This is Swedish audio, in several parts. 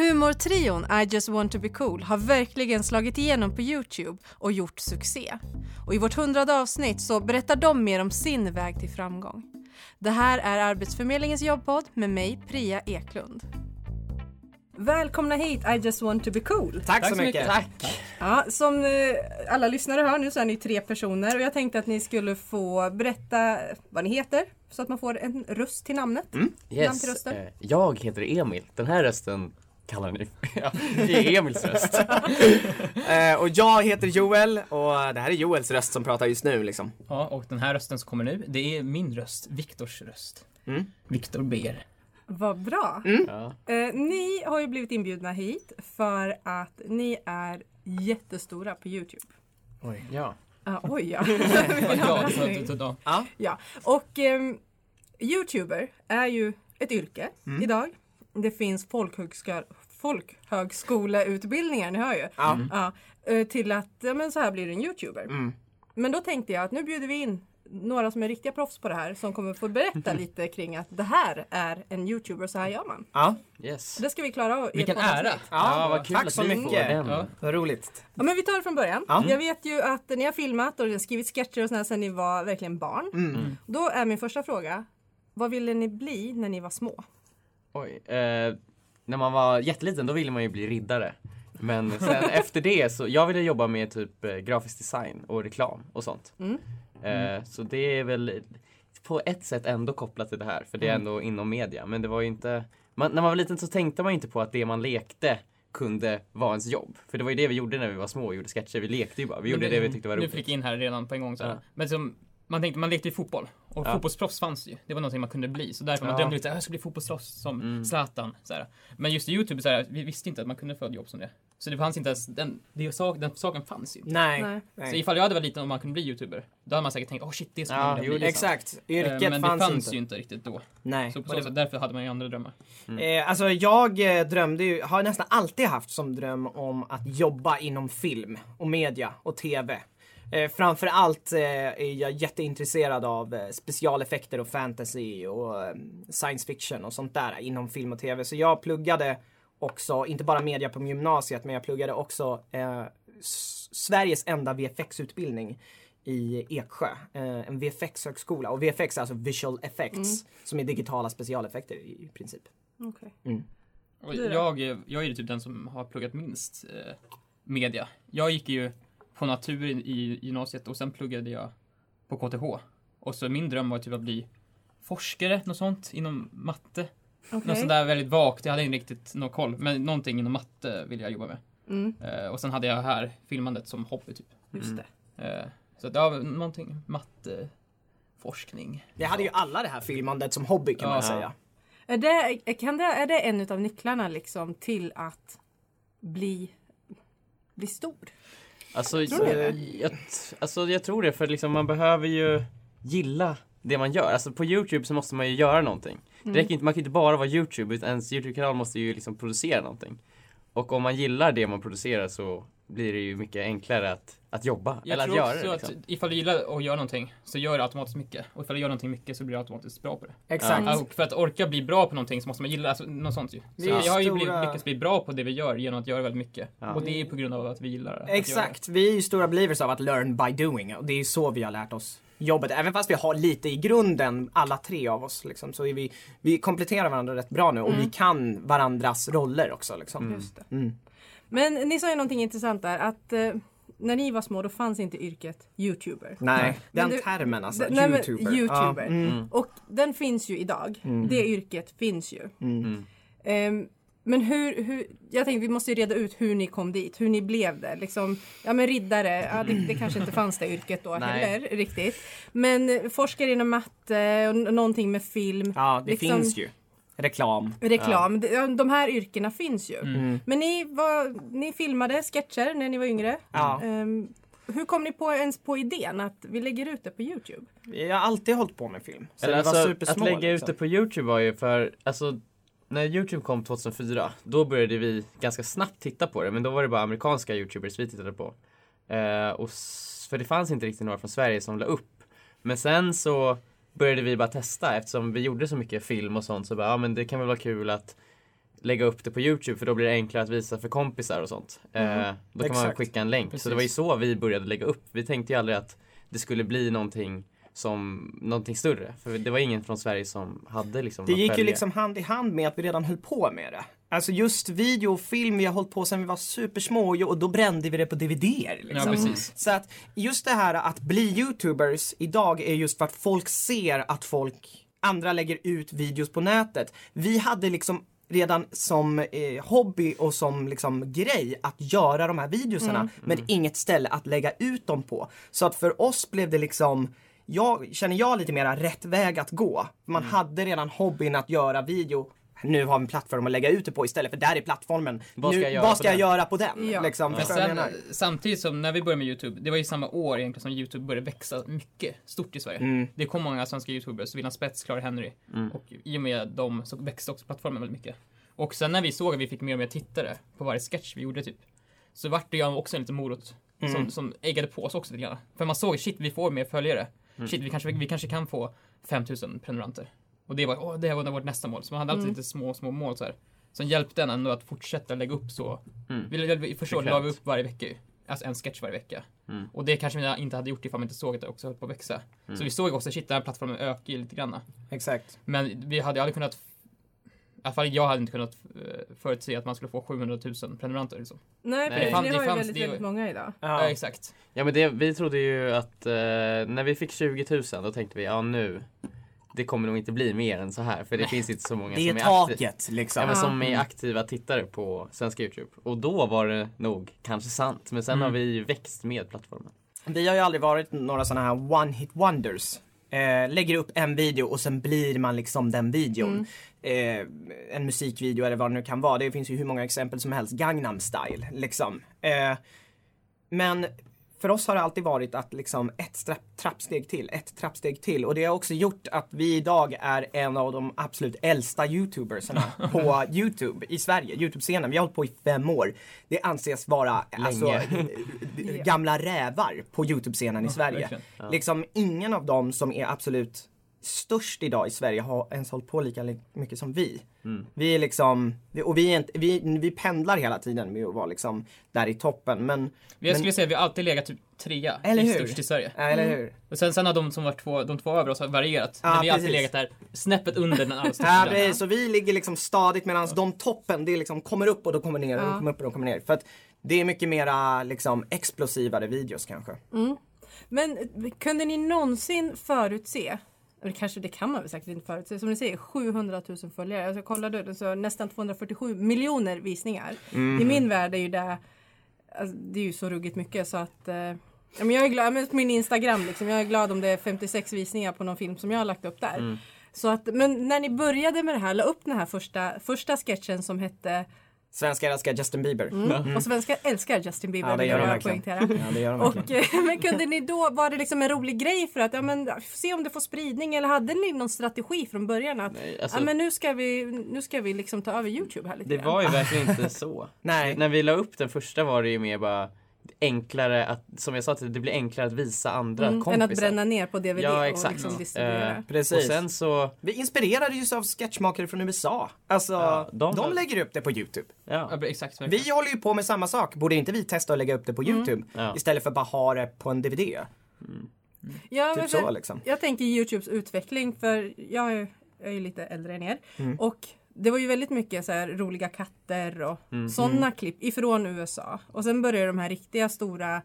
Humortrion I just want to be cool har verkligen slagit igenom på Youtube och gjort succé. Och i vårt hundrade avsnitt så berättar de mer om sin väg till framgång. Det här är Arbetsförmedlingens jobbpodd med mig, Priya Eklund. Välkomna hit I just want to be cool. Tack, så mycket. Tack. Ja, som eh, alla lyssnare hör nu så är ni tre personer och jag tänkte att ni skulle få berätta vad ni heter så att man får en röst till namnet. Namn till Yes. rösten. eh, Jag heter Emil. Den här rösten kallar ni. Ja, det är Emils röst. Eh, och jag heter Joel och det här är Joels röst som pratar just nu liksom. Ja, och den här rösten som kommer nu, det är min röst, Viktors röst. Mm. Viktor ber. Vad bra. Ja. Eh, ni har ju blivit inbjudna hit för att ni är jättestora på Youtube. ja. Ah, oj ja. Ja. Och ehm, Youtuber är ju ett yrke Mm. idag. Det finns folkhögska, folkhögskoleutbildningar, ni hör ju. Ja. Ja, eh, till att men så här blir du en Youtuber. Mm. Men då tänkte jag att nu bjuder vi in några som är riktiga proffs på det här som kommer få berätta lite kring att det här är en Youtuber, så här gör man. Ja. Yes. Det ska vi klara av Vilken ära! Ja, vad kul tack att så mycket. Ja. Vad roligt. Ja, men vi tar det från början. Ja. Jag vet ju att ni har filmat och skrivit sketcher och sådär sedan ni var verkligen barn. Mm. Då är min första fråga, vad ville ni bli när ni var små? Oj. Eh, när man var jätteliten då ville man ju bli riddare. Men sen efter det så, jag ville jobba med typ eh, grafisk design och reklam och sånt. Mm. Eh, så det är väl på ett sätt ändå kopplat till det här, för det är ändå inom media. Men det var ju inte, man, när man var liten så tänkte man ju inte på att det man lekte kunde vara ens jobb. För det var ju det vi gjorde när vi var små och gjorde sketcher. Vi lekte ju bara. Vi gjorde Men det vi tyckte var roligt. fick jag in här redan på en gång så här. Men som, man tänkte, man lekte ju fotboll. Och Ja. fotbollsproffs fanns ju. Det var någonting man kunde bli. Så därför man Ja. drömde lite, "Ah, jag ska bli fotbollsproffs som Mm. Zlatan. Så här. Men just Youtube, så här, vi visste inte att man kunde få ett jobb som det. Så det fanns inte ens, den, det, sak, den saken fanns ju inte. Nej. Nej. Så ifall jag hade varit liten och man kunde bli Youtuber, då hade man säkert tänkt, åh shit, det skulle Ja, man vilja jo, bli. är. Exakt. Eh, Yrket Men det fanns inte. ju inte riktigt då. Nej. Så, på Och det- så, därför hade man ju andra drömmar. Eh, alltså jag eh, drömde ju, har nästan alltid haft som dröm om att jobba inom film och media och TV. Eh, framförallt eh, är jag jätteintresserad av eh, specialeffekter och fantasy och eh, science fiction och sånt där inom film och TV. Så jag pluggade också, inte bara media på gymnasiet, men jag pluggade också eh, Sveriges enda VFX-utbildning i Eksjö. Eh, en VFX-högskola. Och VFX är alltså visual effects, som är digitala specialeffekter i princip. Du då? jag, jag är ju typ den som har pluggat minst eh, media. Jag gick ju på natur i, gymnasiet och sen pluggade jag på KTH. Och så min dröm var typ att bli forskare, något sånt, inom matte. Okej. Något sånt där väldigt vagt, jag hade inte riktigt någon koll. Men någonting inom matte vill jag jobba med. Mm, Eh, och sen hade jag här filmandet som hobby typ. just det. Eh, så att, ja, någonting, matte, forskning. Det hade ju alla det här filmandet som hobby kan man Ja. säga. Är det, kan det, är det en av nycklarna liksom till att bli, bli stor? Alltså, du jag, jag, alltså jag tror det, för liksom man behöver ju gilla det man gör. Alltså på Youtube så måste man ju göra någonting. Det räcker inte, man kan inte bara vara Youtube, utan ens Youtube-kanal måste ju liksom producera någonting. Och om man gillar det man producerar så blir det ju mycket enklare att, att jobba, Jag eller att tror göra också det. att Liksom. ifall du gillar att göra någonting så gör du automatiskt mycket. Och ifall du gör någonting mycket så blir du automatiskt bra på det. Exakt. Ja, och för att orka bli bra på någonting så måste man gilla, alltså, något sånt ju. Så Vi är jag har ju stora- blivit, lyckats bli bra på det vi gör genom att göra väldigt mycket. Ja. Och det är på grund av att vi gillar att Exakt. Vi är ju stora believers av att learn by doing och det är så vi har lärt oss jobbet. Även fast vi har lite i grunden, alla tre av oss, liksom, så är vi, vi kompletterar varandra rätt bra nu och vi kan varandras roller också. Liksom. Just det. Mm. Men ni sa ju någonting intressant där att eh, när ni var små då fanns inte yrket Youtuber. Nej, den du- termen alltså. Nej, men Youtuber. YouTuber. Ja, mm. Mm. Och den finns ju idag. Det yrket finns ju. Mm. Ehm, men hur, hur, jag tänkte vi måste ju reda ut hur ni kom dit, hur ni blev det. Liksom, ja men riddare, ja, det, det kanske inte fanns det yrket då Nej. heller riktigt. Men forskare inom matte och någonting med film, Ja, det Liksom- finns ju. Reklam. reklam. De, de här yrkena finns ju. Mm. Men ni, var, ni filmade sketcher när ni var yngre. Ja. Ehm, hur kom ni på, ens på idén att vi lägger ut det på Youtube? Jag har alltid hållit på med film. Så Eller var alltså, supersmå. att lägga ut liksom. det på Youtube var ju för, alltså när Youtube kom 2004, då började vi ganska snabbt titta på det, men då var det bara amerikanska Youtubers vi tittade på. Eh, och för det fanns inte riktigt några från Sverige som la upp. Men sen så började vi bara testa eftersom vi gjorde så mycket film och sånt så bara, ja men det kan väl vara kul att lägga upp det på Youtube för då blir det enklare att visa för kompisar och sånt. Eh, då kan man Exakt. skicka en länk. Så det var ju Precis. så vi började lägga upp. Vi tänkte ju aldrig att det skulle bli någonting som någonting större. För det var ingen från Sverige som hade liksom Det gick ju liksom hand i hand med att vi redan höll på med det. Alltså just video och film, vi har hållit på sedan vi var supersmå och då brände vi det på DVD. Ja, Liksom. precis. Så att just det här att bli youtubers idag är just för att folk ser att folk, andra lägger ut videos på nätet. Vi hade liksom redan som eh, hobby och som liksom grej att göra de här videosarna men inget ställe att lägga ut dem på. Så att för oss blev det liksom jag, känner jag lite mera rätt väg att gå. Man hade redan hobbyn att göra video. Nu har vi en plattform att lägga ut det på istället för där är plattformen. Vad ska nu, jag göra vad på ska jag den? göra på den? Ja. Liksom, jag sen, samtidigt som när vi började med YouTube, det var ju samma år egentligen som YouTube började växa mycket stort i Sverige. Mm. Det kom många svenska YouTubers, William Spets, Clara Henry. Och i och med dem så växte också plattformen väldigt mycket. Och sen när vi såg att vi fick mer och mer tittare på varje sketch vi gjorde typ, så vart det ju också en liten morot Mm. som, som eggade på oss också lite grann. För man såg, shit vi får mer följare. Shit vi kanske, vi kanske kan få 5000 prenumeranter. Och det var, åh, det var vårt nästa mål. Så man hade alltid lite små, små mål så här. Som hjälpte en ändå att fortsätta lägga upp så. Mm. Vi, vi, första året la vi upp varje vecka ju. Alltså en sketch varje vecka. Mm. Och det kanske vi inte hade gjort ifall man inte såg att det också höll på att växa. Så vi såg också, shit den här plattformen ökar ju lite grann. Exakt. Men vi hade aldrig kunnat i alla fall jag hade inte kunnat eh, förutse att man skulle få 700 000 prenumeranter. Liksom. Nej, Nej. det, fann- ni det har ju fanns- väldigt, det- väldigt många idag. Ja. Ja. exakt. Ja men det, vi trodde ju att eh, när vi fick 20 000 då tänkte vi ja nu det kommer nog inte bli mer än så här för det finns inte så många Det är som är, taket liksom. ja, men som är aktiva tittare på svenska Youtube. Och då var det nog kanske sant men sen Mm. har vi ju växt med plattformen. Vi har ju aldrig varit några sådana här one hit wonders. Eh, lägger upp en video och sen blir man liksom den videon. Eh, en musikvideo eller vad det nu kan vara. Det finns ju hur många exempel som helst. Gangnam style liksom. Eh, men för oss har det alltid varit att liksom ett trappsteg till, ett trappsteg till. Och det har också gjort att vi idag är en av de absolut äldsta youtubersarna på Youtube i Sverige. Youtube-scenen. Vi har hållit på i fem år. Det anses vara alltså, gamla rävar på Youtube-scenen i Sverige. Liksom ingen av dem som är absolut störst idag i Sverige har ens hållit på lika li- mycket som vi. Mm. Vi är liksom, och vi, är inte, vi, vi pendlar hela tiden med att vara liksom där i toppen. Men, Jag Men- skulle säga att vi har alltid legat typ trea Eller i hur? störst i Sverige. ja, eller hur? Och sen, sen har de som var två, de två över oss har varierat. Ja, men vi har alltid legat där snäppet under den allra Ja, största. precis. Så vi ligger liksom stadigt medan de toppen, det liksom kommer upp och då kommer ner och Ja. de kommer upp och de kommer ner. För att det är mycket mera liksom explosivare videos kanske. Men eh, kunde ni någonsin förutse, eller kanske det kan man väl säkert inte förutse, som ni säger 700 000 följare. Alltså, jag kollade så nästan 247 miljoner visningar. I min värld är ju det, alltså, det är ju så ruggigt mycket så att eh, men jag är glad, men på min Instagram liksom, jag är glad om det är 56 visningar på någon film som jag har lagt upp där. Så att, men när ni började med det här, la upp den här första, första sketchen som hette Svenskar älskar Justin Bieber. Och svenskar älskar Justin Bieber, Ja, det gör de verkligen. Ja, det gör de Och, verkligen. eh, men kunde ni då, var det liksom en rolig grej för att ja, men, se om det får spridning eller hade ni någon strategi från början att Nej, alltså- ja, men nu ska vi, nu ska vi liksom ta över Youtube här lite Det grann. var ju verkligen inte så. Nej. När vi la upp den första var det ju mer bara enklare att, som jag sa till dig, det blir enklare att visa andra mm, kompisar. än att bränna ner på DVD Ja, och liksom Ja. distribuera. Eh, Precis. Och sen så, Vi inspirerades ju av sketchmakare från USA. Alltså, Ja, de, de- lägger upp det på Youtube. ja. Ja, exakt. verkligen. Vi håller ju på med samma sak. Borde inte vi testa att lägga upp det på Youtube? Ja. Istället för att bara ha det på en DVD? Ja, men Typ så liksom. Jag tänker Youtubes utveckling för jag är, jag är ju lite äldre än er. Mm. Och det var ju väldigt mycket så här roliga katter och Mm. sådana klipp ifrån USA. Och sen började de här riktiga stora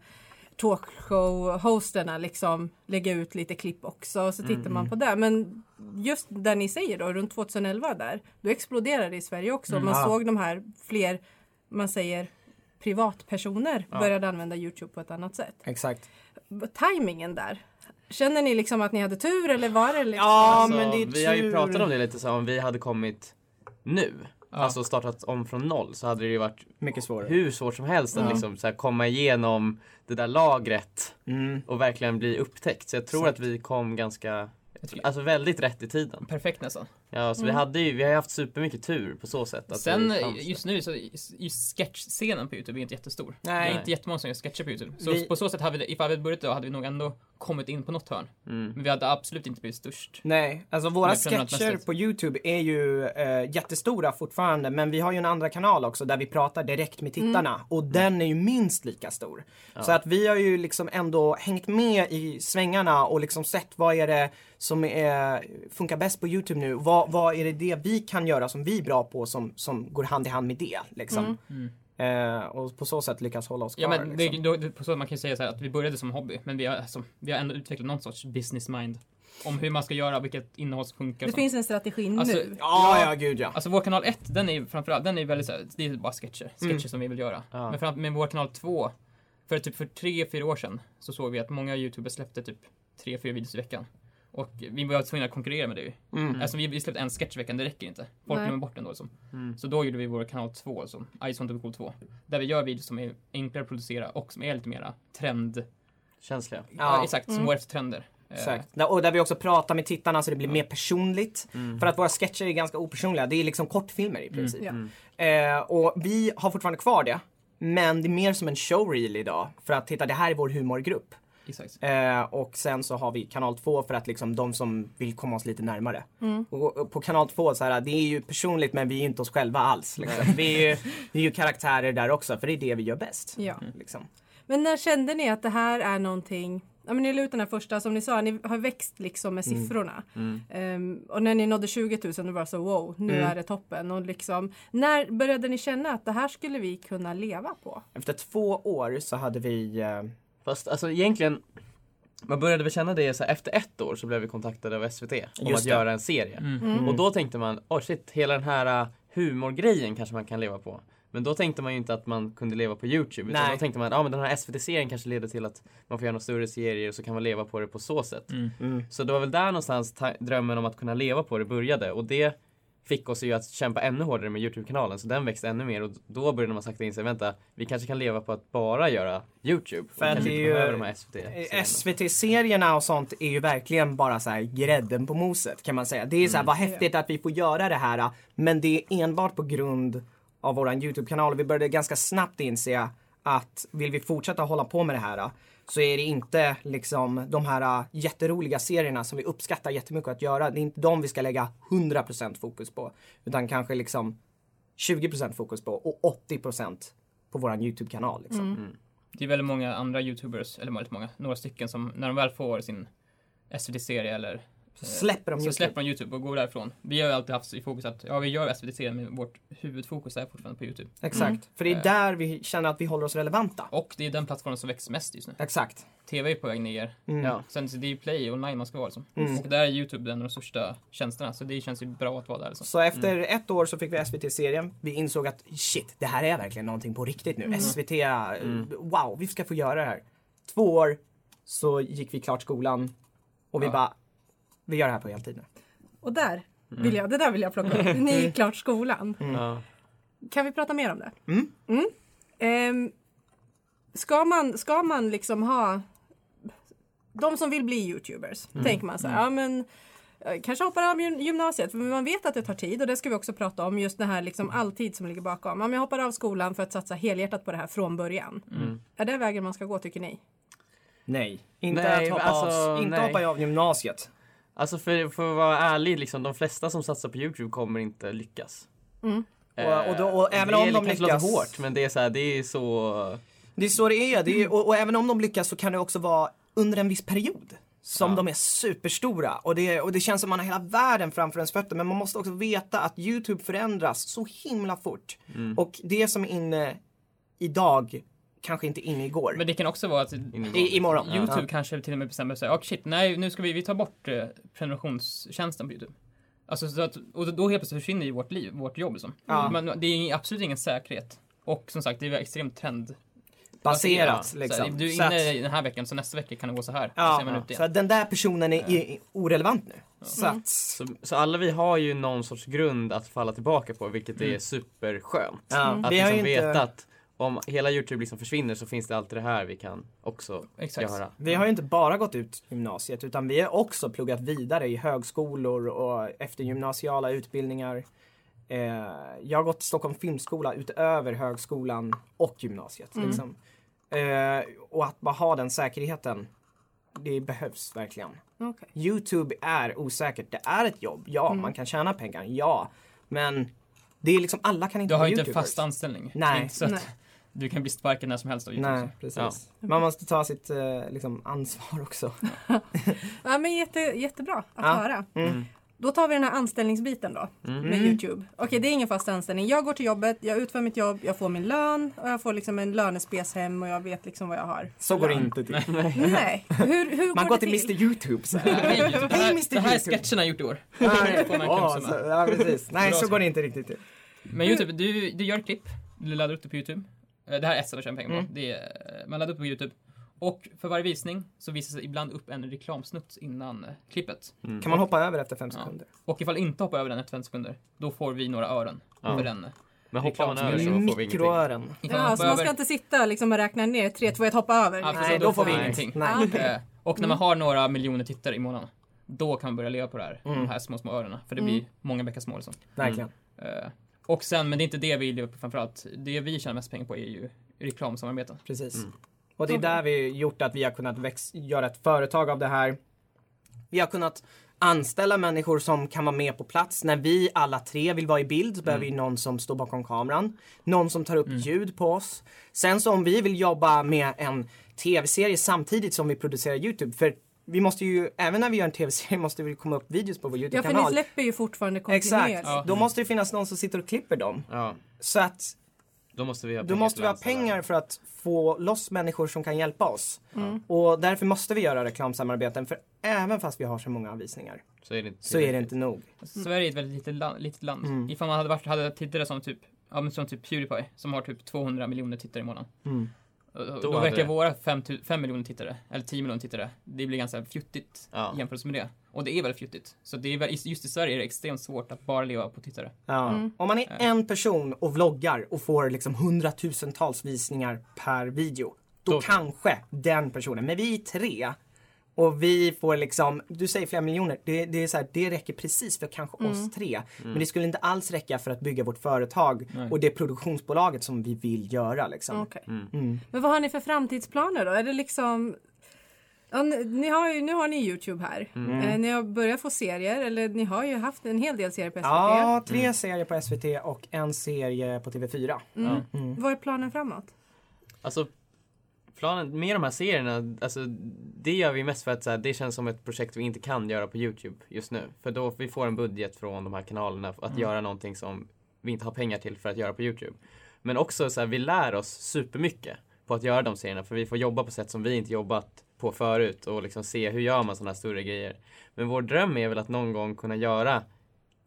talkshow-hosterna liksom lägga ut lite klipp också. Och så tittar Mm. man på det. Men just där ni säger då, runt 2011 där, då exploderade det i Sverige också. Man Mm. Ja. såg de här fler, man säger privatpersoner Ja. började använda Youtube på ett annat sätt. Exakt. Timingen där. Känner ni liksom att ni hade tur eller var det liksom? Ja, Alltså, men det är vi har ju tur. pratat om det lite så om vi hade kommit nu, Ja. alltså startat om från noll så hade det ju varit Mycket svårare. hur svårt som helst att Ja. liksom så här komma igenom det där lagret Mm. och verkligen bli upptäckt. Så jag tror Exakt. att vi kom ganska, alltså väldigt rätt i tiden. Perfekt nästan. Ja, så vi hade ju, vi har ju haft supermycket tur på så sätt. Att Sen fanns just nu så just sketchscenen på Youtube är inte jättestor. Nej. Det är inte jättemånga som gör sketcher på Youtube. Så Vi- på så sätt hade vi, ifall vi hade börjat då hade vi nog ändå kommit in på något hörn. Mm. Men vi hade absolut inte blivit störst. Nej, alltså våra sketcher på Youtube är ju eh, jättestora fortfarande men vi har ju en andra kanal också där vi pratar direkt med tittarna och den är ju minst lika stor. Så att vi har ju liksom ändå hängt med i svängarna och liksom sett vad är det som är, funkar bäst på Youtube nu. Vad, vad är det, det vi kan göra som vi är bra på som, som går hand i hand med det liksom. Eh, och på så sätt lyckas hålla oss kvar. Ja men det, liksom. då, på så man kan ju säga så här att vi började som hobby, men vi har, alltså, vi har ändå utvecklat någon sorts business mind. Om hur man ska göra, vilket innehåll som funkar. Det finns en strategi Alltså, nu. Ja, ja gud ja. Alltså vår kanal 1, den är framförallt, den är väldigt såhär, det är bara sketcher. Sketcher Mm. som vi vill göra. Ja. Men fram, med vår kanal 2, för typ för tre, fyra år sedan så såg vi att många youtubers släppte typ tre, fyra videos i veckan. Och vi var tvungna att konkurrera med det ju. Mm. Alltså vi, vi släppte en sketch i veckan, det räcker inte. Folk glömmer bort den då liksom. Mm. Så då gjorde vi vår kanal 2 som I just want to be cool 2. Där vi gör videos som är enklare att producera och som är lite mera trend... Känsliga. Ja, exakt, som går efter trender. Eh, Exakt. Där- Och där vi också pratar med tittarna så det blir mer personligt. Mm. För att våra sketcher är ganska opersonliga. Det är liksom kortfilmer i princip. Ja. Eh, och vi har fortfarande kvar det. Men det är mer som en showreel idag. För att titta, det här är vår humorgrupp. Eh, och sen så har vi kanal 2 för att liksom de som vill komma oss lite närmare. Och, och på kanal 2 så här, det är ju personligt men vi är inte oss själva alls. Liksom. vi, är ju, vi är ju karaktärer där också för det är det vi gör bäst. Ja. Liksom. Men när kände ni att det här är någonting Ja, men ni la ut den här första, som ni sa, ni har växt liksom med siffrorna. Ehm, och när ni nådde 20 000 då var det så wow, nu är det toppen. Och liksom, när började ni känna att det här skulle vi kunna leva på? Efter två år så hade vi eh, Fast alltså egentligen, man började väl känna det så här, efter ett år så blev vi kontaktade av SVT om Just att det. göra en serie. Mm. Och då tänkte man, oh shit, hela den här uh, humorgrejen kanske man kan leva på. Men då tänkte man ju inte att man kunde leva på Youtube. Utan Nej. då tänkte man, ja ah, men den här SVT-serien kanske leder till att man får göra några större serier och så kan man leva på det på så sätt. Mm. Så det var väl där någonstans ta- drömmen om att kunna leva på det började. Och det fick oss ju att kämpa ännu hårdare med Youtube-kanalen. Så den växte ännu mer och då började man sakta inse, vänta, vi kanske kan leva på att bara göra Youtube. För att det är ju- här SVT SVT-serierna och sånt är ju verkligen bara så här grädden på moset kan man säga. Det är så här, vad häftigt att vi får göra det här men det är enbart på grund av våran YouTube-kanal vi började ganska snabbt inse att vill vi fortsätta hålla på med det här så är det inte liksom de här jätteroliga serierna som vi uppskattar jättemycket att göra. Det är inte de vi ska lägga 100% fokus på utan kanske liksom 20% fokus på och 80% på våran YouTube-kanal. Liksom. Det är väldigt många andra youtubers, eller väldigt många, några stycken som när de väl får sin SVT-serie eller Så släpper de så YouTube. släpper de Youtube och går därifrån. Vi har ju alltid haft i fokus att, ja vi gör SVT-serien men vårt huvudfokus är fortfarande på Youtube. Exakt, för det är Eh. där vi känner att vi håller oss relevanta. Och det är den plattformen som växer mest just nu. Exakt. TV är på väg ner. Mm. Ja. Sen så det är ju play online man ska vara liksom. Mm. Och där är Youtube en av de största tjänsterna. Så det känns ju bra att vara där liksom. Så efter ett år så fick vi SVT-serien. Vi insåg att shit, det här är verkligen någonting på riktigt nu. SVT, eh, wow, vi ska få göra det här. Två år så gick vi klart skolan och vi Ja. bara, vi gör det här på heltid nu. Och där vill jag, det där vill jag plocka upp. Ni gick klart skolan. Ja. Kan vi prata mer om det? Mm. Ehm, ska, man, ska man liksom ha... De som vill bli youtubers, tänker man så här, ja men eh, kanske hoppar av gym- gymnasiet, för man vet att det tar tid och det ska vi också prata om, just det här liksom alltid som ligger bakom. Om jag hoppar av skolan för att satsa helhjärtat på det här från början. Är det vägen man ska gå tycker ni? Nej. Inte Nej, att hoppa, alltså, av, inte nej. hoppa av gymnasiet. Alltså för, för att vara ärlig, liksom, de flesta som satsar på Youtube kommer inte lyckas. Mm. Eh, Och- och då- och även det om de lyckas- låter hårt, men det är så här, det är så... Det är så det är. Det är och, och även om de lyckas så kan det också vara under en viss period. Som Ja. de är superstora och det, och det känns som man har hela världen framför ens fötter men man måste också veta att Youtube förändras så himla fort. Mm. Och det som är inne idag kanske inte inne igår. Men det kan också vara att I, imorgon. Youtube Ja. kanske till och med bestämmer sig, oh shit, nej nu ska vi, vi ta bort eh, prenumerationstjänsten på Youtube. Alltså så att, och då helt plötsligt försvinner ju vårt liv, vårt jobb liksom. Ja. Men det är absolut ingen säkerhet. Och som sagt, det är extremt trend. Baserat liksom. här, du är att- inne i den här veckan, så nästa vecka kan det gå så här. Ja, så ute så igen. att den där personen är, är orelevant nu. Så att, Så, så alla vi har ju någon sorts grund att falla tillbaka på, vilket är superskönt. ja, Att vi har liksom inte... veta att om hela Youtube liksom försvinner så finns det alltid det här vi kan också Exakt. göra. Vi har ju inte bara gått ut gymnasiet utan vi har också pluggat vidare i högskolor och eftergymnasiala utbildningar. Eh, jag har gått Stockholm filmskola utöver högskolan och gymnasiet. Liksom. Eh, och att bara ha den säkerheten, det behövs verkligen. Okej. Youtube är osäkert. Det är ett jobb, ja. Man kan tjäna pengar, ja. Men det är liksom, alla kan inte Du har ju inte en fast anställning. Nej. Så att Nej. Du kan bli sparkad när som helst av YouTube. Nej, precis. Man måste ta sitt eh, liksom, ansvar också. Ja, men jätte, jättebra att Ja. höra. Mm. Då tar vi den här anställningsbiten då Mm. med Youtube. Okej, det är ingen fast anställning. Jag går till jobbet, jag utför mitt jobb, jag får min lön och jag får liksom en lönespes hem och jag vet liksom vad jag har. Så går det inte till. Nej, hur, hur Man går går det till Mr Youtube så här. Hej YouTube, det här, Hej, Mr. det här är sketcherna jag gjort i år. Nej, ja, så, ja, precis. Nej, så går det inte riktigt till. Men YouTube, du, du gör ett klipp, du laddar upp det på YouTube. Eh, Det här är ett sätt att tjäna pengar på. Mm. Det är, eh, man laddar upp på YouTube. Och för varje visning så visas ibland upp en reklamsnutt innan eh, klippet. Kan man hoppa över efter fem Ja. sekunder? Och ifall inte hoppar över den efter fem sekunder, då får vi några ören Ja. för den. Men hoppar man över så får vi ingenting. Mikroören. Ja, man så man ska över, inte sitta liksom och räkna ner 3, 2, 1, hoppa över. Ja, Nej, då då får vi ingenting. Nej. Ja. och när man har några miljoner tittare i månaden, då kan man börja leva på det här. Mm. De här små, små öronen. För det blir många bäckar små liksom. Verkligen. Eh, och sen, men det är inte det vi lever på framförallt. Det vi tjänar mest pengar på är ju reklamsamarbeten. Precis. Mm. Och det är där vi gjort att vi har kunnat väx- göra ett företag av det här. Vi har kunnat anställa människor som kan vara med på plats. När vi alla tre vill vara i bild så behöver vi någon som står bakom kameran. Någon som tar upp ljud på oss. Sen så om vi vill jobba med en tv-serie samtidigt som vi producerar Youtube. För vi måste ju, även när vi gör en tv-serie måste vi komma upp videos på vår Ja, för ni Youtube-kanal. släpper ju fortfarande kontinuerligt. Exakt. Ja. Då måste det finnas någon som sitter och klipper dem. Ja, Så att då måste vi ha då pengar måste vi ha pengar för att få loss människor som kan hjälpa oss. Mm. Och därför måste vi göra reklamsamarbeten för även fast vi har så många visningar Så är det inte, så är det inte nog. Sverige är ett väldigt litet land. Litet land. Mm. Ifall man hade varit, hade tittare som typ, ja, som typ Pewdiepie, som har typ 200 miljoner tittare i månaden. Mm. Då Då, verkar det- våra 5, miljoner tittare, eller 10 miljoner tittare, det blir ganska fjuttigt Ja. i jämförelse med det. Och det är väldigt fjuttigt. Så det är, väl- just i Sverige är det extremt svårt att bara leva på tittare. Ja. Mm. Om man är en person och vloggar och får liksom hundratusentals visningar per video. Då, Då- kanske den personen, men vi är tre och vi får liksom, du säger flera miljoner, det, det är så här, det räcker precis för kanske oss tre. Men det skulle inte alls räcka för att bygga vårt företag Nej. och det produktionsbolaget som vi vill göra liksom. Okej. Mm. Men vad har ni för framtidsplaner då? Är det liksom... Ja, ni, ni har ju, nu har ni Youtube här. Mm. Eh, ni har börjat få serier, eller ni har ju haft en hel del serier på SVT. Ja, tre serier på SVT och en serie på TV4. Mm. Mm. Vad är planen framåt? Alltså, planen med de här serierna, alltså det gör vi mest för att så här, det känns som ett projekt vi inte kan göra på Youtube just nu. För då vi får en budget från de här kanalerna att göra någonting som vi inte har pengar till för att göra på Youtube. Men också så här, vi lär oss supermycket på att göra de serierna för vi får jobba på sätt som vi inte jobbat på förut och liksom se hur gör man sådana här större grejer. Men vår dröm är väl att någon gång kunna göra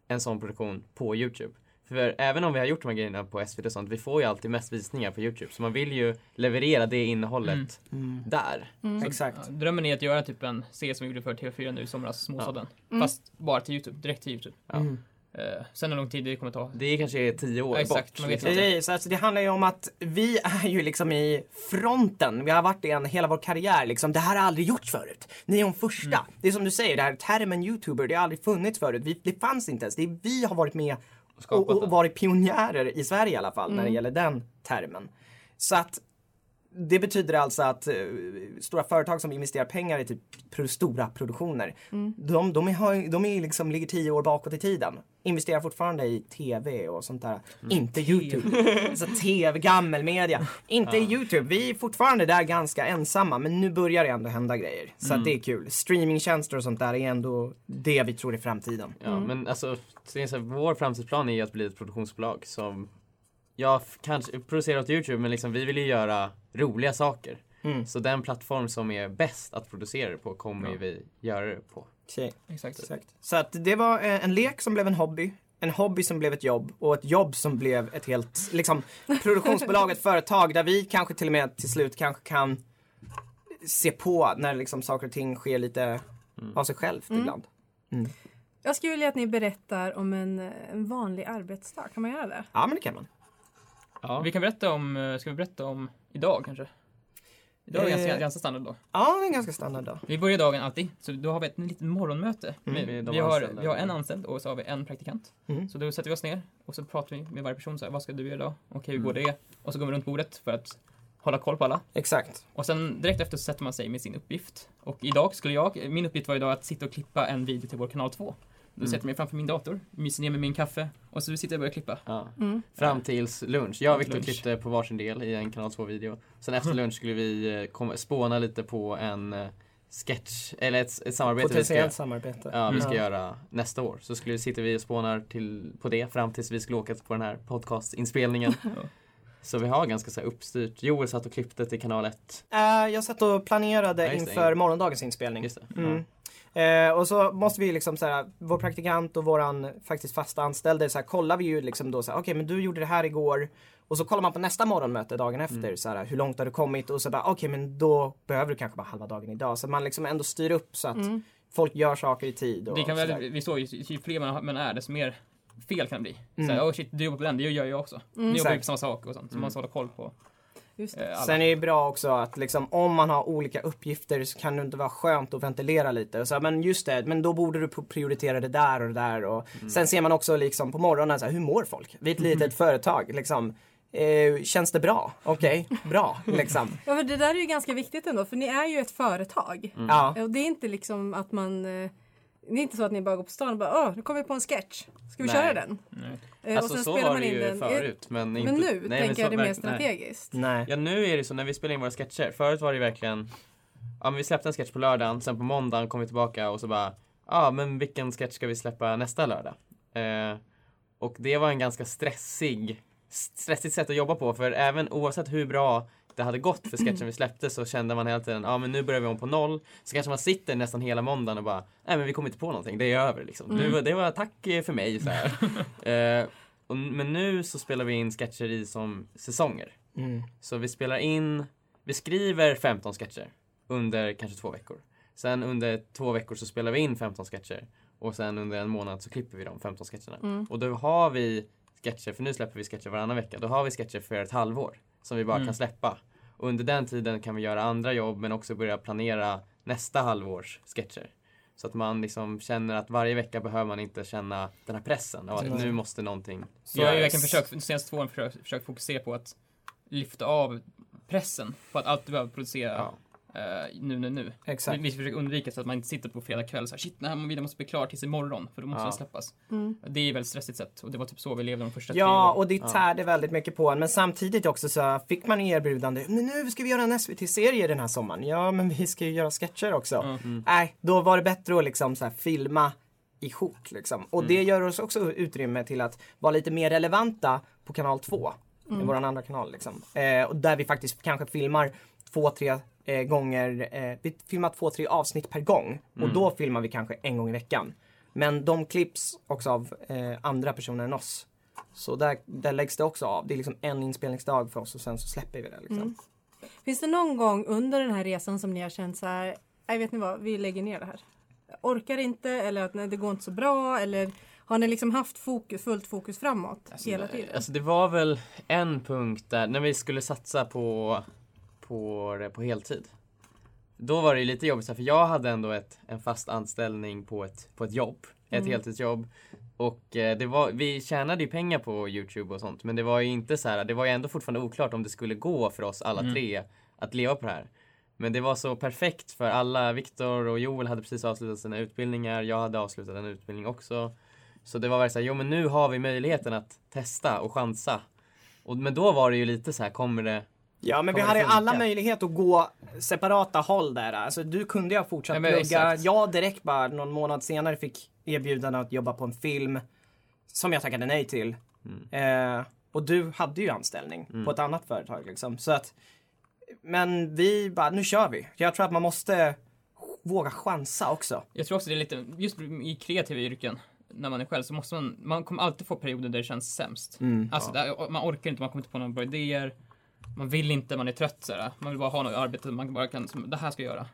en sån produktion på Youtube. För även om vi har gjort de här grejerna på SVT och sånt, vi får ju alltid mest visningar på Youtube. Så man vill ju leverera det innehållet Mm. där. Exakt. Ja, drömmen är att göra typ en serie som vi gjorde för TV4 nu i somras, Småstaden. Mm. Fast bara till Youtube, direkt till Youtube. Ja. Mm. Eh, sen hur lång tid det kommer ta. Det kanske är tio år Ja, exakt, bort. man vet liksom. inte. Precis, alltså det handlar ju om att vi är ju liksom i fronten. Vi har varit det en, hela vår karriär liksom. Det här har aldrig gjorts förut. Ni är de första. Mm. Det är som du säger, det här termen youtuber, det har aldrig funnits förut. Vi, det fanns inte ens. Det är, vi har varit med och, och, varit pionjärer i Sverige i alla fall när det Mm. gäller den termen. Så att det betyder alltså att eh, stora företag som investerar pengar i typ pro- stora produktioner, Mm. de, de, är, de är liksom, ligger tio år bakåt i tiden. Investerar fortfarande i TV och sånt där. Mm. Inte YouTube. alltså TV, gammelmedia. Inte i YouTube. Vi är fortfarande där ganska ensamma men nu börjar det ändå hända grejer. Så Mm. att det är kul. Streamingtjänster och sånt där är ändå det vi tror är framtiden. Ja, men alltså, så är det så här, vår framtidsplan är ju att bli ett produktionsbolag som jag kanske producerar åt Youtube men liksom vi vill ju göra roliga saker. Mm. Så den plattform som är bäst att producera det på kommer Ja. vi göra det på. Okej. Exakt. Exakt. Så att det var eh, en lek som blev en hobby. En hobby som blev ett jobb och ett jobb som blev ett helt, liksom, produktionsbolag, ett företag där vi kanske till och med till slut kanske kan se på när liksom saker och ting sker lite av sig självt Mm. ibland. Jag skulle vilja att ni berättar om en, eh, en vanlig arbetsdag. Kan man göra det? Ja men det kan man. Ja. Vi kan berätta om, eh, ska vi berätta om idag kanske? Idag är det ganska, Eh. ganska standard då. Ja, det är en ganska standard dag. Vi börjar dagen alltid, så då har vi ett litet morgonmöte. Mm. Vi, vi, har, vi har en anställd och så har vi en praktikant. Mm. Så då sätter vi oss ner och så pratar vi med varje person. Så här, vad ska du göra idag? Okej, hur Mm. går det? Och så går vi runt bordet för att hålla koll på alla. Exakt. Och sen direkt efter så sätter man sig med sin uppgift. Och idag skulle jag, min uppgift var idag att sitta och klippa en video till vår kanal 2. Då Mm. sätter jag mig framför min dator, myser ner med min kaffe och så sitter jag och börjar klippa. Ja. Mm. Fram tills lunch. Jag och Viktor klippte på varsin del i en kanal 2-video. Sen efter lunch skulle vi eh, spåna lite på en eh, sketch, eller ett, ett samarbete vi ska, Potentiellt samarbete. ja, vi ska Ja. göra nästa år. Så skulle, sitter vi och spånar till, på det fram tills vi skulle åka på den här podcastinspelningen. Ja. Så vi har ganska så här uppstyrt. Joel satt och klippte till kanal 1. Eh, jag satt och planerade Ja, inför morgondagens inspelning. Just det. Mm. Eh, och så måste vi liksom såhär, vår praktikant och våran faktiskt fasta anställde såhär, kollar vi ju liksom då såhär, okej men du gjorde det här igår. Och så kollar man på nästa morgonmöte dagen efter, Mm. såhär, hur långt har du kommit? Och så bara, okej men då behöver du kanske bara halva dagen idag. Så man liksom ändå styr upp så att Mm. folk gör saker i tid. Och Vi kan väl, vi såg ju, ju fler man, man är, desto mer fel kan det bli. Mm. Såhär, oh shit, du jobbar på den, det gör jag också. Mm. Ni jobbar ju på samma sak och sånt, så Mm. man måste hålla koll på Just det. eh. Sen är det bra också att liksom, om man har olika uppgifter så kan det inte vara skönt att ventilera lite. Så, men just det, men då borde du prioritera det där och det där. Och Sen ser man också liksom, på morgonen, så här, hur mår folk? Vi är ett litet företag. Liksom, eh, känns det bra? Okej, bra. Liksom. Ja, för det där är ju ganska viktigt ändå, för ni är ju ett företag. Ja. Och det är inte liksom att man... Det är inte så att ni bara går på stan och bara åh, nu kommer vi på en sketch. Ska vi Nej. köra den? Nej. Eh, Alltså så var det ju förut. Men, inte, Men nu nej, tänker så jag det mer strategiskt. Nej. Ja nu är det så när vi spelar in våra sketcher. Förut var det verkligen Ja men vi släppte en sketch på lördagen, sen på måndagen kom vi tillbaka och så bara Ja men vilken sketch ska vi släppa nästa lördag? Eh, och det var en ganska stressig Stressigt sätt att jobba på för även oavsett hur bra det hade gått för sketchen vi släppte så kände man hela tiden ja men nu börjar vi om på noll. Så kanske man sitter nästan hela måndagen och bara nej men vi kommer inte på någonting, det är över liksom. Mm. Det, var, det var tack eh, för mig så här. eh, och, men nu så spelar vi in sketcher i som säsonger. Mm. Så vi spelar in, vi skriver 15 sketcher under kanske två veckor. Sen under två veckor så spelar vi in 15 sketcher. Och sen under en månad så klipper vi de 15 sketcherna. Mm. Och då har vi sketcher, för nu släpper vi sketcher varannan vecka. Då har vi sketcher för ett halvår som vi bara Mm. kan släppa. Och under den tiden kan vi göra andra jobb men också börja planera nästa halvårs sketcher. Så att man liksom känner att varje vecka behöver man inte känna den här pressen Mm. nu måste någonting Så jag har ju verkligen försökt, de senaste två åren försökt, försökt fokusera på att lyfta av pressen på att alltid behöva producera Ja. Eh, nu, nu, nu. Exakt. Vi, vi försöker undvika så att man inte sitter på fredag kväll så här, shit, den här videon måste bli klar tills imorgon, för då måste Ja. den släppas. Mm. Det är ett väldigt stressigt sätt och det var typ så vi levde de första tre Ja, och det Ja. tärde väldigt mycket på en. Men samtidigt också så fick man erbjudande. Men nu ska vi göra en SVT-serie den här sommaren. Ja, men vi ska ju göra sketcher också. Ja. Mm. Nej, då var det bättre att liksom så här filma ihop liksom. Och Mm. det gör oss också utrymme till att vara lite mer relevanta på kanal 2. Mm. Våran andra kanal liksom. Eh, och där vi faktiskt kanske filmar två, tre eh, gånger. Eh, vi filmar två, tre avsnitt per gång. Och Mm. då filmar vi kanske en gång i veckan. Men de klipps också av eh, andra personer än oss. Så där, där läggs det också av. Det är liksom en inspelningsdag för oss och sen så släpper vi det liksom. Mm. Finns det någon gång under den här resan som ni har känt så här, nej vet ni vad, vi lägger ner det här. Jag orkar inte eller att nej, det går inte så bra eller har ni liksom haft fokus, fullt fokus framåt Alltså, hela tiden? Alltså det var väl en punkt där, när vi skulle satsa på, på, det på heltid. Då var det lite jobbigt, för jag hade ändå ett, en fast anställning på ett, på ett jobb. Ett Mm. heltidsjobb. Och eh, det var, vi tjänade ju pengar på Youtube och sånt. Men det var ju inte så här, det var ju ändå fortfarande oklart om det skulle gå för oss alla Mm. tre att leva på det här. Men det var så perfekt för alla. Viktor och Joel hade precis avslutat sina utbildningar. Jag hade avslutat en utbildning också. Så det var verkligen så här, jo men nu har vi möjligheten att testa och chansa. Och, men då var det ju lite så här, kommer det... Ja men vi hade funka? alla möjlighet att gå separata håll där. Alltså du kunde ju ha fortsatt Ja, plugga. exakt. Jag direkt bara någon månad senare fick erbjudande att jobba på en film. Som jag tackade nej till. Eh, och du hade ju anställning Mm. på ett annat företag liksom. Så att, men vi bara, nu kör vi. Jag tror att man måste våga chansa också. Jag tror också det är lite, just i kreativa yrken, när man är själv så måste man, man kommer alltid få perioder där det känns sämst. Mm. Alltså, där, man orkar inte, man kommer inte på några bra idéer. Man vill inte, man är trött såhär. Man vill bara ha något arbete man bara kan, som, det här ska jag göra.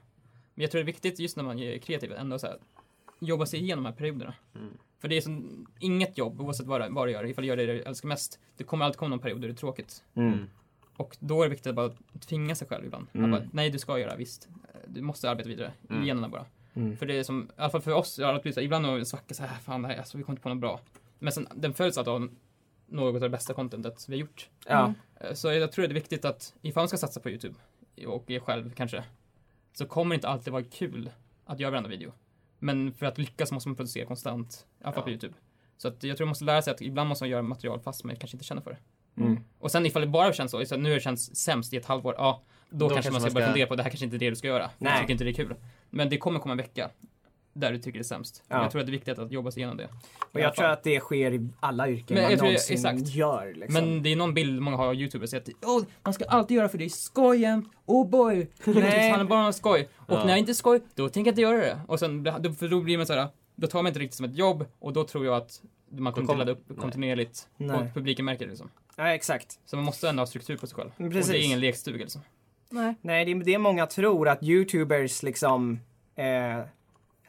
Men jag tror det är viktigt just när man är kreativ, ändå såhär, jobba sig igenom de här perioderna. Mm. För det är som, inget jobb, oavsett vad, vad du gör, ifall du gör det du älskar mest, det kommer alltid komma någon period där det är tråkigt. Mm. Och då är det viktigt att bara tvinga sig själv ibland. Mm. Bara, nej, du ska göra, visst. Du måste arbeta vidare. Mm. Igenom det bara. Mm. För det är som, i alla fall för oss, jag har blivit så här, ibland har vi svackat så här, fan det här, alltså, vi kommer inte på något bra. Men sen, den följs alltid av något av det bästa contentet vi har gjort. Ja. Eh, Så jag tror det är viktigt att ifall man ska satsa på YouTube och er själv kanske, så kommer det inte alltid vara kul att göra varenda video. Men för att lyckas måste man producera konstant, i alla fall på. YouTube. Så att jag tror man måste lära sig att ibland måste man göra material fast man kanske inte känner för det. Mm. Och sen ifall det bara känns så, så att nu har det känts sämst i ett halvår, ja, då, kanske man ska börja fundera på det här kanske inte är det du ska göra. Nej. Jag tycker inte det är kul. Men det kommer komma en vecka där du tycker det är sämst. Ja. Jag tror att det är viktigt att jobba sig igenom det. Och jag tror att det sker i alla yrken Men man jag tror- någonsin exakt. gör. Liksom. Men det är någon bild många har av youtubers, att oh, man ska alltid göra för det är skojen, oh boy, YouTube handlar bara om skoj. Och Ja. när det inte är skoj, då tänker jag inte göra det. Och sen, då, för då blir man såhär, då tar man inte riktigt som ett jobb och då tror jag att man kommer kom- ladda upp Nej. kontinuerligt Nej. och publiken märker det liksom. Ja, exakt. Så man måste ändå ha struktur på sig själv. Mm, Och det precis. är ingen lekstuga liksom. Nej. Nej, det är det många tror att youtubers liksom, eh,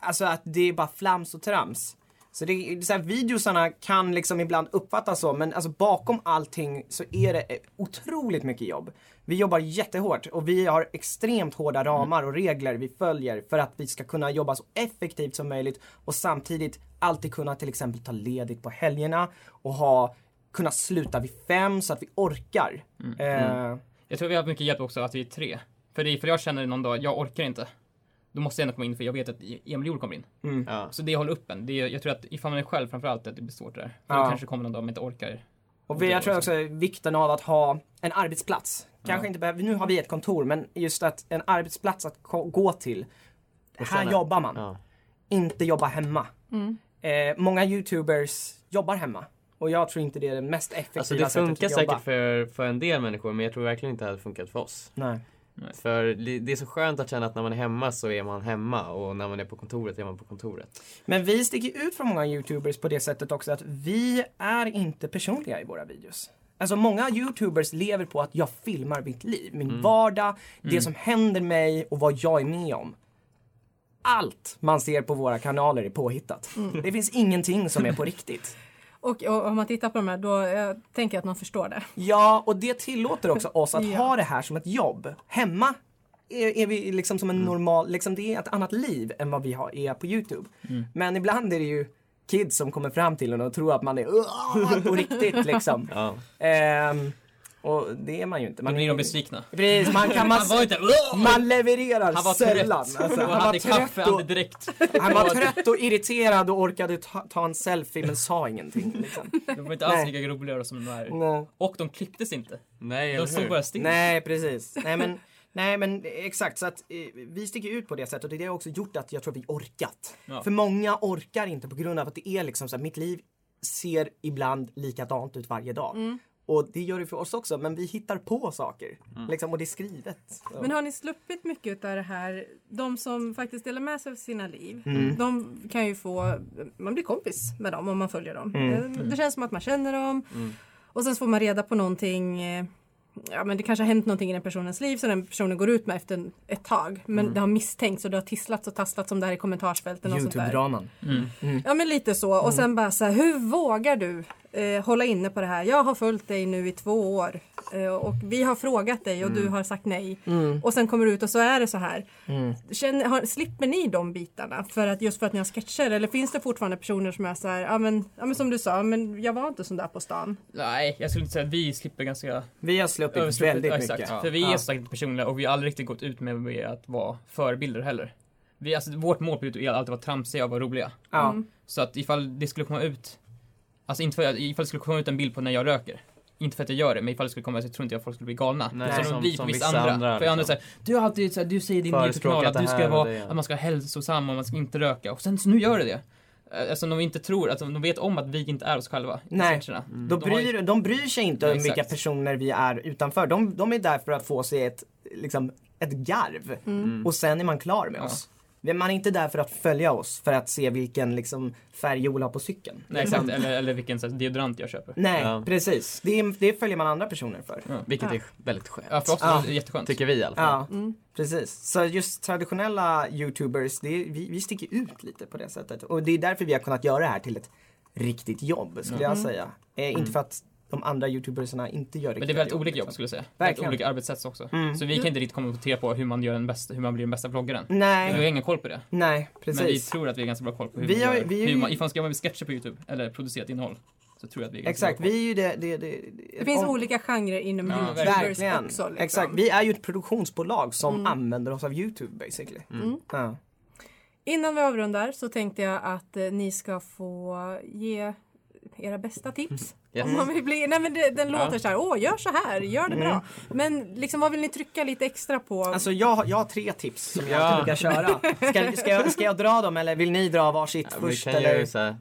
alltså att det är bara flams och trams. Så det så här, videosarna kan liksom ibland uppfattas så, men alltså bakom allting så är det eh, otroligt mycket jobb. Vi jobbar jättehårt och vi har extremt hårda ramar och regler vi följer för att vi ska kunna jobba så effektivt som möjligt och samtidigt alltid kunna till exempel ta ledigt på helgerna och ha, kunna sluta vid fem så att vi orkar. Eh, Jag tror vi har haft mycket hjälp också att vi är tre. För det för jag känner någon dag, jag orkar inte. Då måste jag ändå komma in för jag vet att Emil Jord kommer in. Ja. Så det håller upp en. Det är, jag tror att ifall man är själv framförallt att det blir svårt där. För Ja. det kanske kommer någon dag man inte orkar. Och vi, jag tror också vikten av att ha en arbetsplats. Kanske inte behöver, nu har vi ett kontor, men just att en arbetsplats att gå till. Och Här jobbar man, Ja. inte jobba hemma. Mm. Eh, många youtubers jobbar hemma. Och jag tror inte det är det mest effektiva Alltså det sättet funkar att jobba. säkert för, för en del människor men jag tror verkligen inte det hade funkat för oss. Nej. För det är så skönt att känna att när man är hemma så är man hemma och när man är på kontoret är man på kontoret. Men vi sticker ut från många youtubers på det sättet också att vi är inte personliga i våra videos. Alltså många youtubers lever på att jag filmar mitt liv, min Mm. vardag, det som händer mig och vad jag är med om. Allt man ser på våra kanaler är påhittat. Mm. Det finns ingenting som är på riktigt. Och, och om man tittar på de här då eh, tänker jag att man förstår det. Ja, och det tillåter också oss att Ja. ha det här som ett jobb. Hemma är, är vi liksom som en Mm. normal, liksom det är ett annat liv än vad vi har, är på Youtube. Mm. Men ibland är det ju kids som kommer fram till en och tror att man är "Åh!" på riktigt liksom. Ja. Ehm, och det är man ju inte. Då Man, blir är, de besvikna. precis, man kan man, Han var inte... man levererar Han var sällan. trött Alltså, och han, var hade kaffe trött och, direkt. han var trött och irriterad och orkade ta, ta en selfie men sa ingenting. Liksom. De var inte alls lika roliga som de är. Nej. Och de klipptes inte. Nej, De stod bara still. Nej, precis. Nej men, nej, men exakt. Så att eh, vi sticker ut på det sättet och det har också gjort att jag tror att vi orkat. Ja. För många orkar inte på grund av att det är liksom så att mitt liv ser ibland likadant ut varje dag. Och det gör det för oss också, men vi hittar på saker. Liksom, och det är skrivet. Så. Men har ni sluppit mycket av det här? De som faktiskt delar med sig av sina liv, Mm. de kan ju få, man blir kompis med dem om man följer dem. Mm. Eh, Det känns som att man känner dem. Mm. Och sen så får man reda på någonting, eh, ja men det kanske har hänt någonting i den personens liv som den personen går ut med efter en- ett tag. Men Mm. det har misstänkts och det har tisslats och tasslats om det här i kommentarsfälten och sånt där. Youtube-draman. Ja men lite så. Och sen bara så här, hur vågar du eh, hålla inne på det här? Jag har följt dig nu i två år eh, och vi har frågat dig och du har sagt nej. Och sen kommer du ut och så är det så här. Känner, har, slipper ni de bitarna? För att, just för att ni har sketcher? Eller finns det fortfarande personer som är så här, ja men, ja, men som du sa, men jag var inte sån där på stan. Nej, jag skulle inte säga att vi slipper ganska Vi har sluppit väldigt Ja, mycket. exakt. För vi är Ja. så sagt inte personliga och vi har aldrig riktigt gått ut med att vara förebilder heller. Vi, alltså, vårt mål på Youtube är alltid att vara tramsiga och vara roliga. Ja. Mm. Så att ifall det skulle komma ut, alltså inte för, ifall det skulle komma ut en bild på när jag röker. Inte för att jag gör det, men ifall det skulle komma så tror inte jag att folk skulle bli galna. Nej, så som- de blir på som vissa vissa andra. andra, för andra liksom. säger, du har alltid så här, du säger i din YouTube-kanal att du ska här vara, det, ja. att man ska vara hälsosam och man ska inte röka. Och sen så nu gör det det. Eh, Alltså de inte tror, att de vet om att vi inte är oss själva i Nej. Då De har ju- bryr, de bryr sig inte om vilka personer vi är utanför. De, de är där för att få sig ett, liksom, ett garv. Mm. Och sen är man klar med Ja. oss. Man är inte där för att följa oss för att se vilken liksom, färg Joel har på cykeln. Nej exakt, eller, eller vilken så här, deodorant jag köper. Nej, Ja. precis. Det, är, det följer man andra personer för. Vilket är väldigt skönt. Ja för oss Ja. är det jätteskönt. Tycker vi i alla fall. Ja, precis. Så just traditionella YouTubers, det vi, vi sticker ut lite på det sättet. Och det är därför vi har kunnat göra det här till ett riktigt jobb, skulle jag säga. Eh, Inte för att de andra YouTubersarna inte gör Men det är väldigt olika jobb liksom. skulle jag säga. Väldigt Verkligen. olika arbetssätt också. Mm. Så vi kan inte riktigt kommentera på hur man, gör den bästa, hur man blir den bästa vloggaren. Vi har Nej, ingen koll på det. nej, Men vi precis. tror att vi har ganska bra koll på hur Vi man har- gör. vi är hur man, ifall man ska jobba med sketcher på YouTube eller producerat innehåll. Så tror jag att vi är Exakt, vi är ju det... det, det Det finns om- olika genrer inom Ja, Youtubers Verkligen. också. Liksom. Exakt, vi är ju ett produktionsbolag som använder oss av YouTube basically. Mm. Ja. Innan vi avrundar så tänkte jag att eh, ni ska få ge era bästa tips. Yes. Om man vill bli, nej men det, den låter så här, åh gör så här, gör det bra. Men liksom vad vill ni trycka lite extra på? Alltså jag, har- jag har tre tips som jag Ja. brukar köra. Ska, ska, jag, ska jag dra dem eller vill ni dra varsitt Ja, först? Eller? ju så här,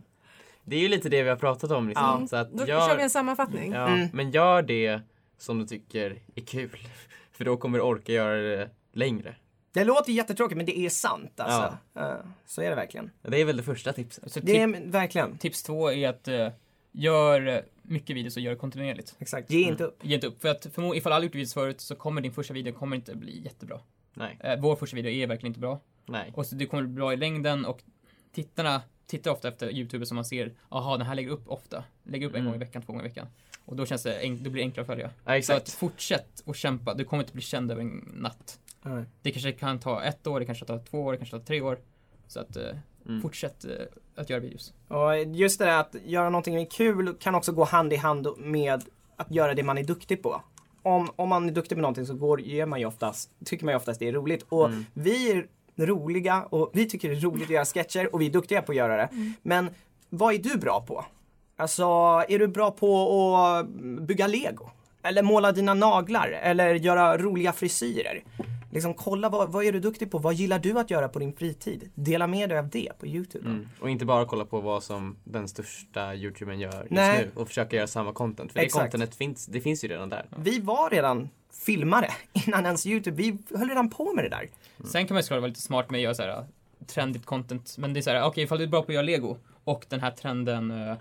det är ju lite det vi har pratat om liksom. Ja. Så att Då gör, kör vi en sammanfattning. ja, Mm. Men gör det som du tycker är kul. För då kommer du orka göra det längre. Det låter jättetråkigt men det är sant alltså. Ja, så är det verkligen. Det är väl det första tipset. Så Det tip, är verkligen. tips två är att uh, gör mycket videos och gör det kontinuerligt. Exakt, ge inte upp. Ge inte upp. För att förmo- ifall alla gjort videos förut så kommer din första video kommer inte bli jättebra. Nej, Eh, vår första video är verkligen inte bra. nej. Och så det kommer bli bra i längden och tittarna tittar ofta efter YouTubers som man ser, aha den här lägger upp ofta. Lägger upp en Mm. gång i veckan, två gånger i veckan. Och då känns det, då blir det enklare att följa. Ja, Så att fortsätt och kämpa, du kommer inte bli känd över en natt. Nej. Det kanske kan ta ett år, det kanske tar två år, det kanske tar tre år. Så att eh, Mm. fortsätt eh, att göra videos. Och just det där att göra någonting kul kan också gå hand i hand med att göra det man är duktig på. Om, om man är duktig på någonting så går, gör man ju oftast, tycker man ju oftast det är roligt. Och Mm. vi är roliga och vi tycker det är roligt att göra sketcher och vi är duktiga på att göra det. Men vad är du bra på? Alltså, är du bra på att bygga lego? Eller måla dina naglar? Eller göra roliga frisyrer? Liksom kolla vad, vad är du duktig på? Vad gillar du att göra på din fritid? Dela med dig av det på Youtube. Mm. Och inte bara kolla på vad som den största youtubern gör just Nej. nu och försöka göra samma content. För Exakt. det contentet finns, det finns ju redan där. Vi var redan filmare innan ens Youtube. Vi höll redan på med det där. Sen kan man ju såklart vara lite smart med att göra så här uh, trendigt content. Men det är så här, okej ifall du är bra på att göra lego och den här trenden, uh,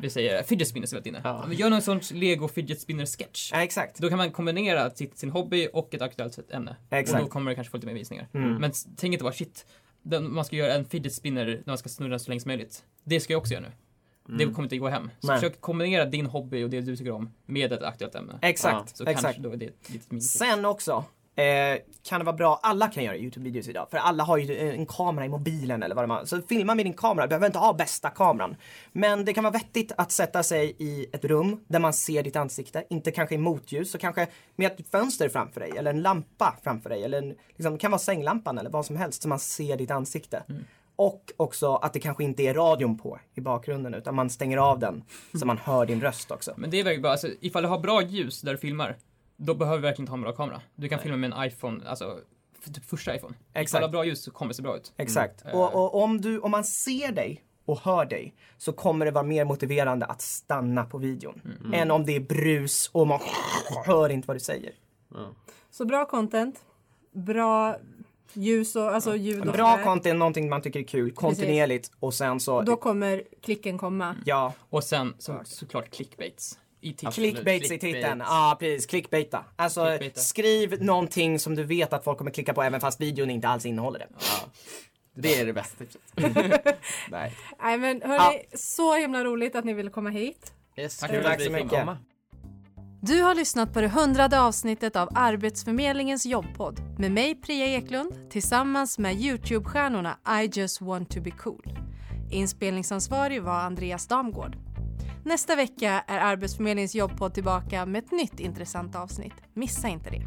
vi säger fidget spinners väldigt inne. Ja. Men gör någon sån lego fidget spinner sketch. Ja, exakt. Då kan man kombinera sitt, sin hobby och ett aktuellt ämne. Exakt. Och då kommer det kanske få lite mer visningar. Mm. Men tänk inte bara shit, den, man ska göra en fidget spinner när man ska snurra så länge som möjligt. Det ska jag också göra nu. Det kommer inte gå hem. Så Nej. försök kombinera din hobby och det du tycker om med ett aktuellt ämne. Exakt. Så exakt. kanske då är det minitips. Sen också eh, kan det vara bra, alla kan göra Youtube-videos idag. För alla har ju en kamera i mobilen eller vad de har. Så filma med din kamera, du behöver inte ha bästa kameran. Men det kan vara vettigt att sätta sig i ett rum där man ser ditt ansikte. Inte kanske i motljus, så kanske med ett fönster framför dig eller en lampa framför dig. Eller en, liksom, det kan vara sänglampan eller vad som helst så man ser ditt ansikte. Och också att det kanske inte är radion på i bakgrunden utan man stänger av den så man hör din röst också. Men det är verkligen bra, alltså ifall du har bra ljus där du filmar, då behöver du verkligen inte ha en bra kamera. Du kan filma med en iPhone, alltså typ första iPhone. Ifall Exakt. har bra ljus så kommer det se bra ut. Exakt. Mm. Och, och om, du, om man ser dig och hör dig så kommer det vara mer motiverande att stanna på videon. Mm. Än om det är brus och man hör inte vad du säger. Så bra content, bra ljus och alltså ljud och Bra content, någonting man tycker är kul, kontinuerligt och sen så, Då kommer klicken komma. ja, Och sen så, såklart clickbaits. I titeln. clickbaits i clickbait. titeln. Ja, precis, clickbaita. Alltså Clickbaita. skriv någonting som du vet att folk kommer klicka på även fast videon inte alls innehåller det. Det är det bästa tipset. Nej. Nej men hörni, så himla roligt att ni ville komma hit. Yes, Tack kul så mycket. komma. Du har lyssnat på det hundrade avsnittet av Arbetsförmedlingens jobbpodd med mig Priya Eklund tillsammans med Youtube-stjärnorna I just want to be cool. Inspelningsansvarig var Andreas Damgård. Nästa vecka är Arbetsförmedlingens jobbpodd tillbaka med ett nytt intressant avsnitt. Missa inte det.